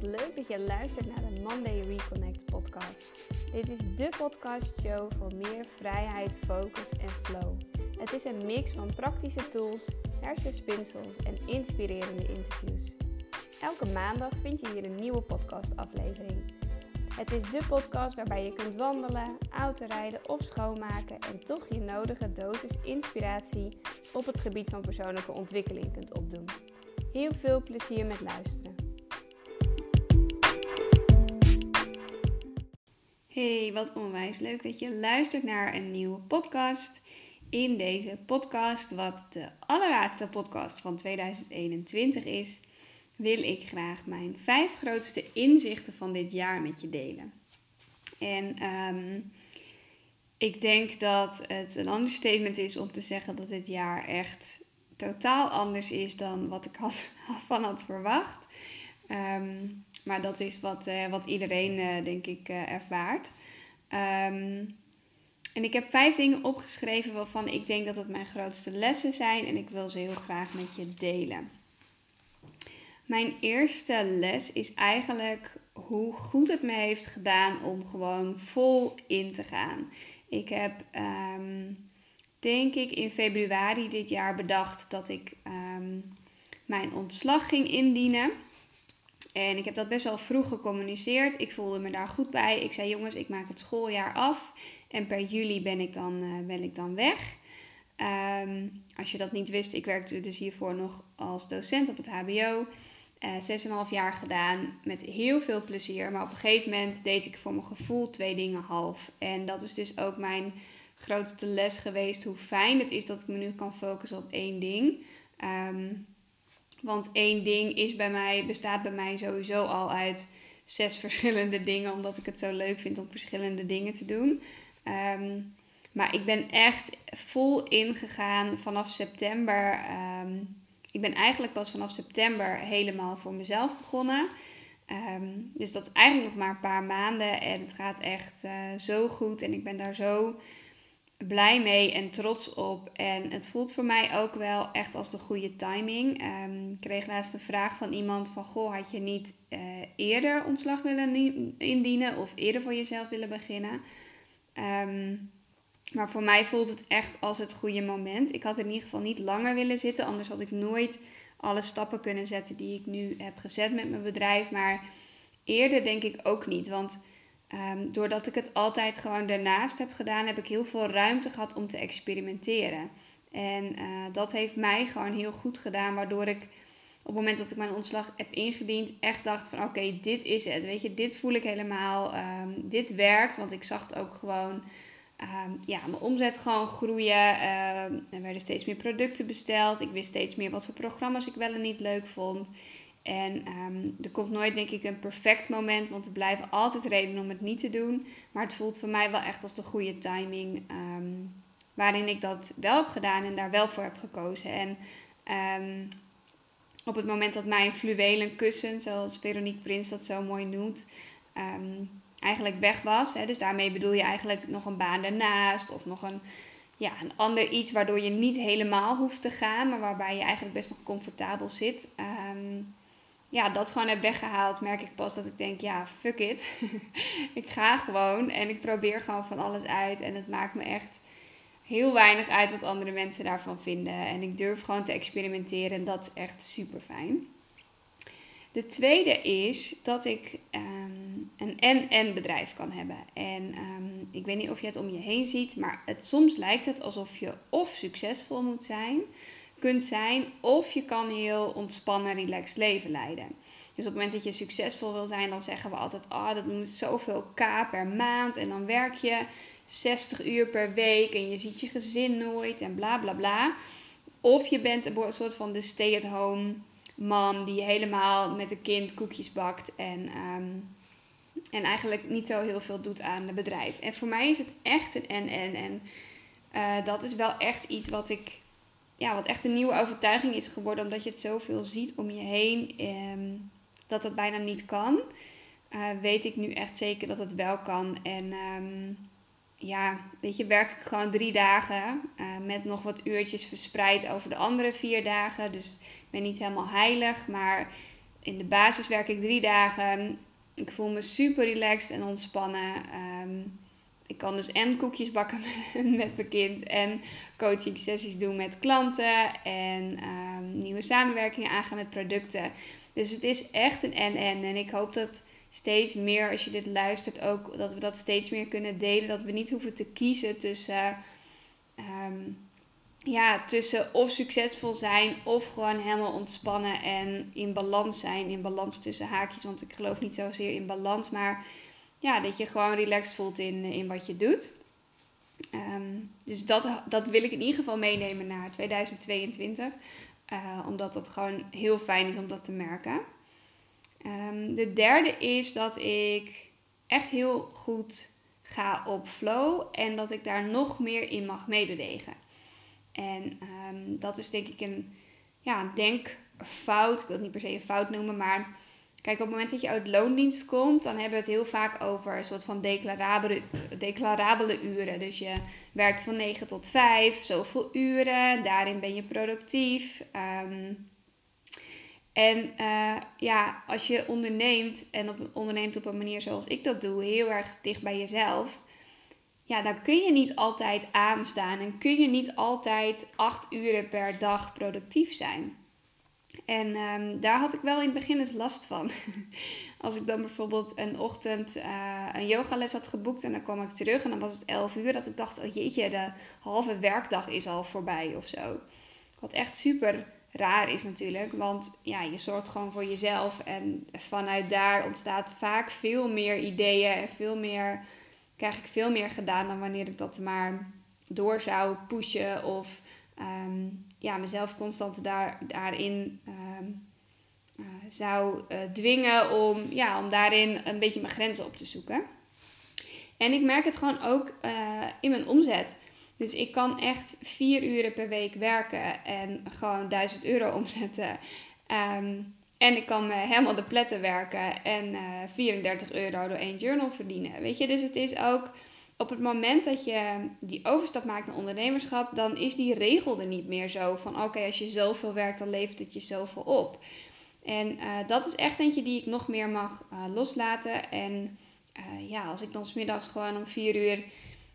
wat leuk dat je luistert naar de Monday Reconnect podcast. Dit is de podcastshow voor meer vrijheid, focus en flow. Het is een mix van praktische tools, hersenspinsels en inspirerende interviews. Elke maandag vind je hier een nieuwe podcastaflevering. Het is de podcast waarbij je kunt wandelen, autorijden of schoonmaken en toch je nodige dosis inspiratie op het gebied van persoonlijke ontwikkeling kunt opdoen. Heel veel plezier met luisteren. Hey, wat onwijs leuk dat je luistert naar een nieuwe podcast. In deze podcast, wat de allerlaatste podcast van 2021 is, wil ik graag mijn vijf grootste inzichten van dit jaar met je delen. En ehm, ik denk dat het een understatement is om te zeggen dat dit jaar echt totaal anders is dan wat ik had, van had verwacht. Ehm, maar dat is wat, uh, wat iedereen, uh, denk ik, uh, ervaart. Um, en ik heb vijf dingen opgeschreven waarvan ik denk dat het mijn grootste lessen zijn. En ik wil ze heel graag met je delen. Mijn eerste les is eigenlijk hoe goed het me heeft gedaan om gewoon vol in te gaan. Ik heb, um, denk ik, in februari dit jaar bedacht dat ik um, mijn ontslag ging indienen. En ik heb dat best wel vroeg gecommuniceerd. Ik voelde me daar goed bij. Ik zei: jongens, ik maak het schooljaar af. En per juli ben ik dan, uh, ben ik dan weg. Um, als je dat niet wist, ik werkte dus hiervoor nog als docent op het HBO. Uh, zes en half jaar gedaan met heel veel plezier. Maar op een gegeven moment deed ik voor mijn gevoel twee dingen half. En dat is dus ook mijn grootste les geweest. Hoe fijn het is dat ik me nu kan focussen op één ding. Um, want één ding is bij mij, bestaat bij mij sowieso al uit zes verschillende dingen. Omdat ik het zo leuk vind om verschillende dingen te doen. Um, maar ik ben echt vol ingegaan vanaf september. Um, ik ben eigenlijk pas vanaf september helemaal voor mezelf begonnen. Um, dus dat is eigenlijk nog maar een paar maanden. En het gaat echt uh, zo goed. En ik ben daar zo blij mee en trots op. En het voelt voor mij ook wel echt als de goede timing. Um, ik kreeg laatst een vraag van iemand van... Goh, had je niet uh, eerder ontslag willen indienen of eerder voor jezelf willen beginnen? Um, maar voor mij voelt het echt als het goede moment. Ik had in ieder geval niet langer willen zitten. Anders had ik nooit alle stappen kunnen zetten die ik nu heb gezet met mijn bedrijf. Maar eerder denk ik ook niet. Want Um, doordat ik het altijd gewoon daarnaast heb gedaan, heb ik heel veel ruimte gehad om te experimenteren. En uh, dat heeft mij gewoon heel goed gedaan, waardoor ik op het moment dat ik mijn ontslag heb ingediend, echt dacht van oké, dit is het. Weet je, dit voel ik helemaal. Um, dit werkt, want ik zag het ook gewoon. Um, ja, mijn omzet gewoon groeien. er werden steeds meer producten besteld. Ik wist steeds meer wat voor programma's ik wel en niet leuk vond. En um, er komt nooit, denk ik, een perfect moment, want er blijven altijd redenen om het niet te doen. Maar het voelt voor mij wel echt als de goede timing, um, waarin ik dat wel heb gedaan en daar wel voor heb gekozen. En um, op het moment dat mijn fluwelen kussen, zoals Veronique Prins dat zo mooi noemt, eigenlijk weg was. Hè, dus daarmee bedoel je eigenlijk nog een baan daarnaast of nog een, ja, een ander iets waardoor je niet helemaal hoeft te gaan, maar waarbij je eigenlijk best nog comfortabel zit ja, dat gewoon heb weggehaald, merk ik pas dat ik denk, ja, fuck it. ik ga gewoon en ik probeer gewoon van alles uit. En het maakt me echt heel weinig uit wat andere mensen daarvan vinden. En ik durf gewoon te experimenteren en dat is echt super fijn. De tweede is dat ik um, een en-en bedrijf kan hebben. En um, ik weet niet of je het om je heen ziet, maar het, soms lijkt het alsof je of succesvol moet zijn kunt zijn. Of je kan heel ontspannen, relaxed leven leiden. Dus op het moment dat je succesvol wil zijn, dan zeggen we altijd: Ah, dat moet zoveel k per maand. En dan werk je 60 uur per week en je ziet je gezin nooit en bla bla bla. Of je bent een soort van de stay-at-home mom die helemaal met een kind koekjes bakt en, um, en eigenlijk niet zo heel veel doet aan het bedrijf. En voor mij is het echt een en-en. En uh, dat is wel echt iets wat ik ja, wat echt een nieuwe overtuiging is geworden, omdat je het zoveel ziet om je heen, eh, dat het bijna niet kan. Uh, weet ik nu echt zeker dat het wel kan. En um, ja, weet je, werk ik gewoon drie dagen uh, met nog wat uurtjes verspreid over de andere vier dagen. Dus ik ben niet helemaal heilig, maar in de basis werk ik drie dagen. Ik voel me super relaxed en ontspannen. Ehm, ik kan dus en koekjes bakken met mijn kind en coaching sessies doen met klanten en ehm, nieuwe samenwerkingen aangaan met producten. Dus het is echt een en-en. En ik hoop dat steeds meer, als je dit luistert, ook dat we dat steeds meer kunnen delen. Dat we niet hoeven te kiezen tussen, ehm, ja, tussen of succesvol zijn of gewoon helemaal ontspannen en in balans zijn. In balans tussen haakjes, want ik geloof niet zozeer in balans, maar ja, dat je gewoon relaxed voelt in, in wat je doet. Ehm, dus dat, dat wil ik in ieder geval meenemen naar 2022. Uh, omdat dat gewoon heel fijn is om dat te merken. Um, de derde is dat ik echt heel goed ga op flow en dat ik daar nog meer in mag meebewegen. En um, dat is denk ik een ja, denkfout. Ik wil het niet per se een fout noemen, maar Kijk, op het moment dat je uit loondienst komt, dan hebben we het heel vaak over een soort van declarabele, declarabele uren. Dus je werkt van 9 tot 5, zoveel uren, daarin ben je productief. Um, en uh, ja, als je onderneemt en op, onderneemt op een manier zoals ik dat doe, heel erg dicht bij jezelf, ja, dan kun je niet altijd aanstaan en kun je niet altijd 8 uren per dag productief zijn. En um, daar had ik wel in het begin eens last van. Als ik dan bijvoorbeeld een ochtend uh, een yogales had geboekt en dan kwam ik terug en dan was het 11 uur, dat ik dacht, oh jeetje, de halve werkdag is al voorbij of zo. Wat echt super raar is natuurlijk, want ja, je zorgt gewoon voor jezelf en vanuit daar ontstaat vaak veel meer ideeën en veel meer, krijg ik veel meer gedaan dan wanneer ik dat maar door zou pushen of um, ja, mezelf constant daar, daarin um, uh, zou uh, dwingen om, ja, om daarin een beetje mijn grenzen op te zoeken. En ik merk het gewoon ook uh, in mijn omzet. Dus ik kan echt vier uren per week werken en gewoon 1000 euro omzetten. Um, en ik kan me helemaal de pletten werken en 34 euro door één journal verdienen. Weet je, dus het is ook op het moment dat je die overstap maakt naar ondernemerschap, dan is die regel er niet meer zo van oké, als je zoveel werkt, dan levert het je zoveel op. En uh, dat is echt eentje die ik nog meer mag uh, loslaten. En uh, ja, als ik dan smiddags gewoon om vier uur,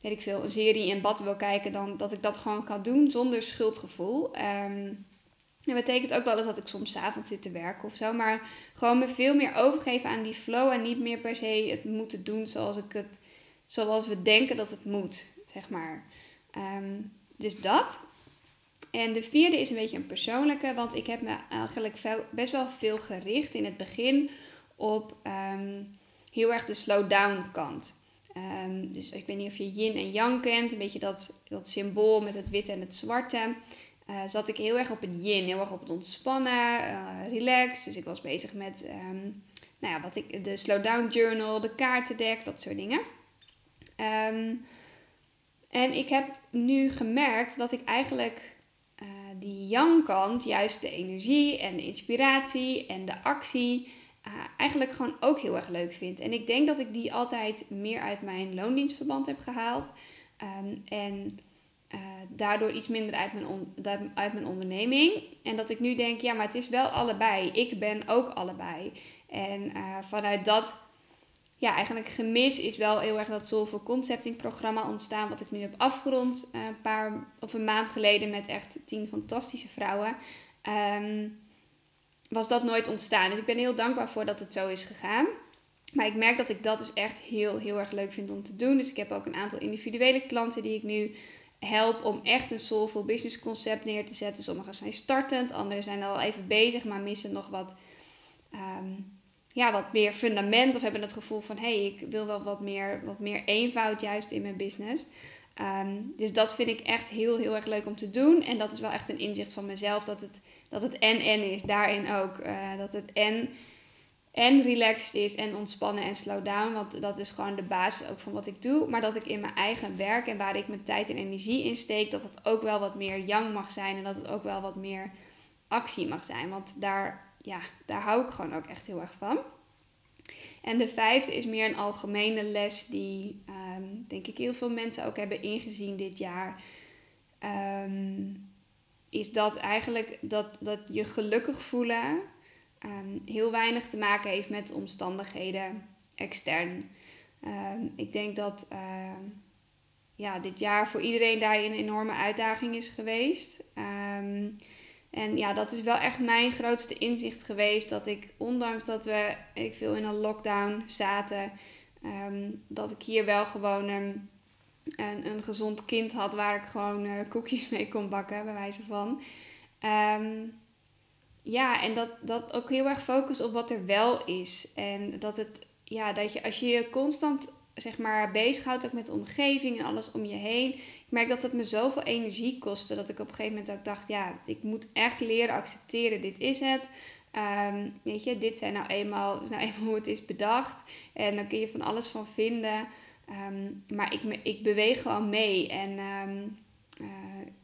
weet ik veel, een serie in bad wil kijken, dan dat ik dat gewoon kan doen zonder schuldgevoel. Um, dat betekent ook wel eens dat ik soms avonds zit te werken of zo. Maar gewoon me veel meer overgeven aan die flow en niet meer per se het moeten doen zoals ik het zoals we denken dat het moet, zeg maar. Um, dus dat. En de vierde is een beetje een persoonlijke, want ik heb me eigenlijk veel, best wel veel gericht in het begin op um, heel erg de slow-down kant. Um, dus ik weet niet of je yin en yang kent, een beetje dat, dat symbool met het witte en het zwarte. Uh, zat ik heel erg op het yin, heel erg op het ontspannen, uh, relax. Dus ik was bezig met nou ja, wat ik, de slowdown journal, de kaartendek, dat soort dingen. Um, en ik heb nu gemerkt dat ik eigenlijk uh, die yang kant, juist de energie en de inspiratie en de actie, uh, eigenlijk gewoon ook heel erg leuk vind. En ik denk dat ik die altijd meer uit mijn loondienstverband heb gehaald. Um, en uh, daardoor iets minder uit mijn, uit mijn onderneming. En dat ik nu denk, ja, maar het is wel allebei. Ik ben ook allebei. En vanuit dat ja, eigenlijk gemis is wel heel erg dat Soulful Concepting programma ontstaan. Wat ik nu heb afgerond uh, een paar of een maand geleden met echt tien fantastische vrouwen. Um, was dat nooit ontstaan. Dus ik ben heel dankbaar voor dat het zo is gegaan. Maar ik merk dat ik dat dus echt heel, heel erg leuk vind om te doen. Dus ik heb ook een aantal individuele klanten die ik nu help om echt een soulful business concept neer te zetten. Sommigen zijn startend, anderen zijn al even bezig, maar missen nog wat um, ja, wat meer fundament of hebben het gevoel van hé, hey, ik wil wel wat meer, wat meer eenvoud juist in mijn business. Um, dus dat vind ik echt heel, heel erg leuk om te doen. En dat is wel echt een inzicht van mezelf dat het, dat het en-en is. Daarin ook. Uh, dat het en, en relaxed is en ontspannen en slow down. Want dat is gewoon de basis ook van wat ik doe. Maar dat ik in mijn eigen werk en waar ik mijn tijd en energie in steek, dat het ook wel wat meer yang mag zijn. En dat het ook wel wat meer actie mag zijn. Want daar ja, daar hou ik gewoon ook echt heel erg van. En de vijfde is meer een algemene les die, um, denk ik, heel veel mensen ook hebben ingezien dit jaar. Um, is dat eigenlijk dat, dat je gelukkig voelen ehm, heel weinig te maken heeft met omstandigheden extern. Ehm, ik denk dat ehm, ja, dit jaar voor iedereen daar een enorme uitdaging is geweest. En ja, dat is wel echt mijn grootste inzicht geweest. Dat ik, ondanks dat we ik veel in een lockdown zaten, dat ik hier wel gewoon een, een gezond kind had waar ik gewoon uh, koekjes mee kon bakken, bij wijze van. ja, en dat, dat ook heel erg focus op wat er wel is. En dat het ja, dat je als je je constant zeg maar bezighoudt ook met de omgeving en alles om je heen. Ik merk dat het me zoveel energie kostte dat ik op een gegeven moment ook dacht, ja, ik moet echt leren accepteren, dit is het. Um, weet je, dit zijn nou eenmaal, nou eenmaal hoe het is bedacht. En dan kun je van alles van vinden. Um, maar ik, ik beweeg gewoon mee en um, uh,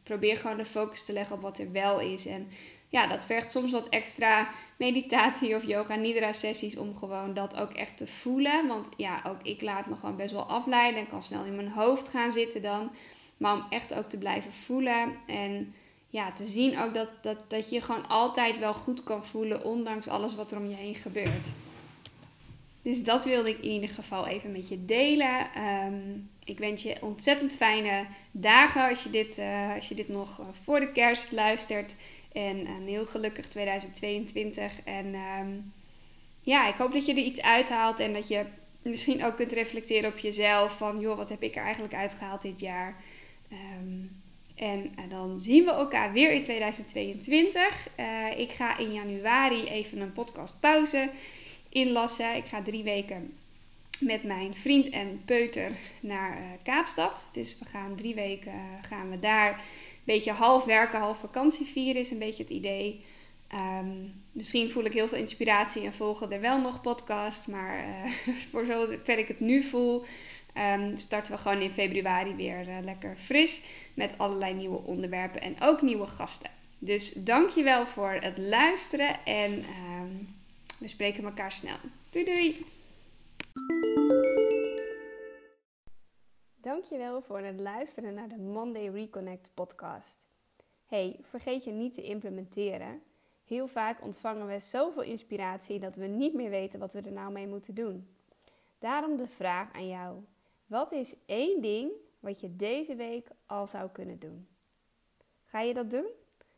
probeer gewoon de focus te leggen op wat er wel is. En ja, dat vergt soms wat extra meditatie of yoga nidra sessies om gewoon dat ook echt te voelen. Want ja, ook ik laat me gewoon best wel afleiden en kan snel in mijn hoofd gaan zitten dan. Maar om echt ook te blijven voelen en ja, te zien ook dat, dat, dat je gewoon altijd wel goed kan voelen, ondanks alles wat er om je heen gebeurt. Dus dat wilde ik in ieder geval even met je delen. Ehm, ik wens je ontzettend fijne dagen als je dit, uh, als je dit nog eh, voor de kerst luistert. En een heel gelukkig 2022. En um, ja, ik hoop dat je er iets uithaalt en dat je misschien ook kunt reflecteren op jezelf. Van joh, wat heb ik er eigenlijk uitgehaald dit jaar? Um, en, en, dan zien we elkaar weer in 2022. Uh, eh, ik ga in januari even een podcast pauze inlassen. Ik ga drie weken met mijn vriend en peuter naar uh, Kaapstad. Dus we gaan drie weken uh, gaan we daar beetje half werken, half vakantie vieren is een beetje het idee. Ehm, misschien voel ik heel veel inspiratie en volgen er wel nog podcasts. Maar uh, voor zover ik het nu voel, um, starten we gewoon in februari weer lekker fris. Met allerlei nieuwe onderwerpen en ook nieuwe gasten. Dus dankjewel voor het luisteren en um, we spreken elkaar snel. Doei doei! Dankjewel voor het luisteren naar de Monday Reconnect podcast. Hey, vergeet je niet te implementeren. Heel vaak ontvangen we zoveel inspiratie dat we niet meer weten wat we er nou mee moeten doen. Daarom de vraag aan jou: wat is één ding wat je deze week al zou kunnen doen? Ga je dat doen?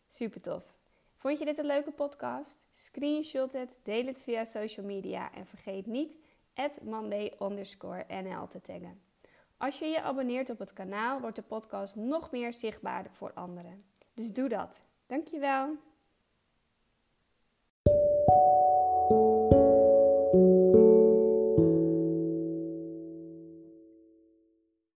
Super tof. Vond je dit een leuke podcast? Screenshot het, deel het via social media en vergeet niet Monday NL te taggen. Als je je abonneert op het kanaal, wordt de podcast nog meer zichtbaar voor anderen. Dus doe dat. Dankjewel.